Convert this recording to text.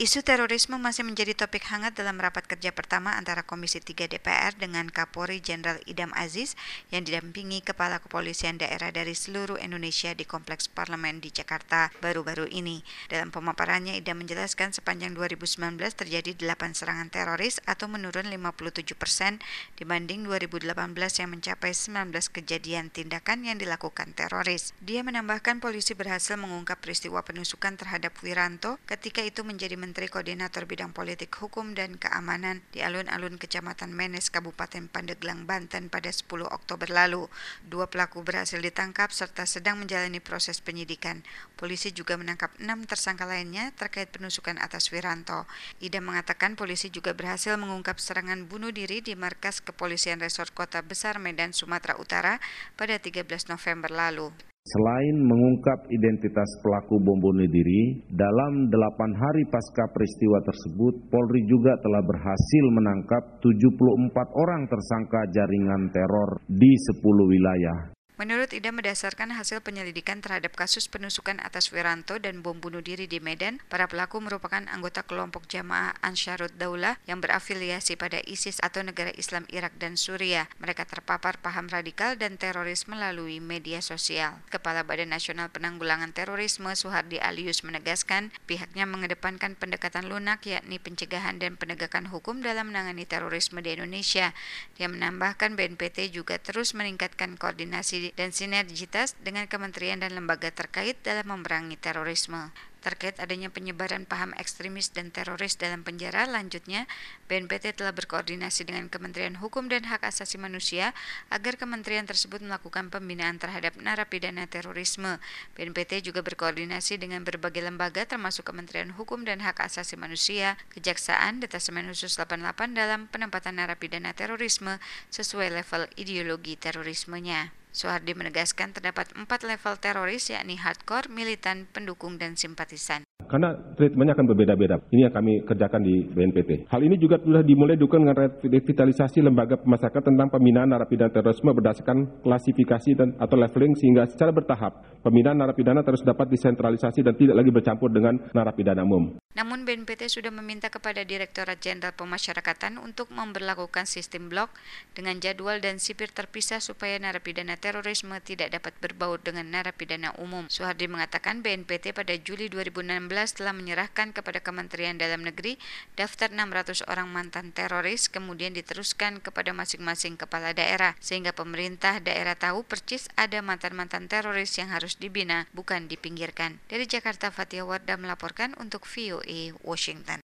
Isu terorisme masih menjadi topik hangat dalam rapat kerja pertama antara Komisi 3 DPR dengan Kapolri Jenderal Idam Aziz yang didampingi Kepala Kepolisian Daerah dari seluruh Indonesia di Kompleks Parlemen di Jakarta baru-baru ini. Dalam pemaparannya, Idam menjelaskan sepanjang 2019 terjadi 8 serangan teroris atau menurun 57 persen dibanding 2018 yang mencapai 19 kejadian tindakan yang dilakukan teroris. Dia menambahkan polisi berhasil mengungkap peristiwa penusukan terhadap Wiranto ketika itu menjadi Koordinator Bidang Politik Hukum dan Keamanan di alun-alun Kecamatan Menes, Kabupaten Pandeglang, Banten pada 10 Oktober lalu. Dua pelaku berhasil ditangkap serta sedang menjalani proses penyidikan. Polisi juga menangkap enam tersangka lainnya terkait penusukan atas Wiranto. Ida mengatakan polisi juga berhasil mengungkap serangan bunuh diri di markas Kepolisian Resort Kota Besar Medan, Sumatera Utara pada 13 November lalu. Selain mengungkap identitas pelaku bom bunuh diri, dalam delapan hari pasca peristiwa tersebut, Polri juga telah berhasil menangkap 74 orang tersangka jaringan teror di 10 wilayah. Menurut Ida berdasarkan hasil penyelidikan terhadap kasus penusukan atas Wiranto dan bom bunuh diri di Medan, para pelaku merupakan anggota kelompok jamaah Ansarut Daulah yang berafiliasi pada ISIS atau negara Islam Irak dan Suriah. Mereka terpapar paham radikal dan teroris melalui media sosial. Kepala Badan Nasional Penanggulangan Terorisme Suhardi Alius menegaskan pihaknya mengedepankan pendekatan lunak yakni pencegahan dan penegakan hukum dalam menangani terorisme di Indonesia. Dia menambahkan BNPT juga terus meningkatkan koordinasi dan sinergitas dengan kementerian dan lembaga terkait dalam memerangi terorisme. Terkait adanya penyebaran paham ekstremis dan teroris dalam penjara, lanjutnya BNPT telah berkoordinasi dengan Kementerian Hukum dan Hak Asasi Manusia agar kementerian tersebut melakukan pembinaan terhadap narapidana terorisme. BNPT juga berkoordinasi dengan berbagai lembaga termasuk Kementerian Hukum dan Hak Asasi Manusia, Kejaksaan, Detasemen Khusus 88 dalam penempatan narapidana terorisme sesuai level ideologi terorismenya. Soehardi menegaskan terdapat empat level teroris yakni hardcore, militan, pendukung, dan simpatisan karena treatmentnya akan berbeda-beda. Ini yang kami kerjakan di BNPT. Hal ini juga sudah dimulai dukung dengan revitalisasi lembaga pemasarakatan tentang pembinaan narapidana terorisme berdasarkan klasifikasi dan atau leveling sehingga secara bertahap pembinaan narapidana terus dapat disentralisasi dan tidak lagi bercampur dengan narapidana umum. Namun BNPT sudah meminta kepada Direktorat Jenderal Pemasyarakatan untuk memperlakukan sistem blok dengan jadwal dan sipir terpisah supaya narapidana terorisme tidak dapat berbaur dengan narapidana umum. Suhardi mengatakan BNPT pada Juli 2016 telah menyerahkan kepada Kementerian Dalam Negeri daftar 600 orang mantan teroris kemudian diteruskan kepada masing-masing kepala daerah sehingga pemerintah daerah tahu percis ada mantan-mantan teroris yang harus dibina bukan dipinggirkan. Dari Jakarta Fatia Wardah melaporkan untuk VOA Washington.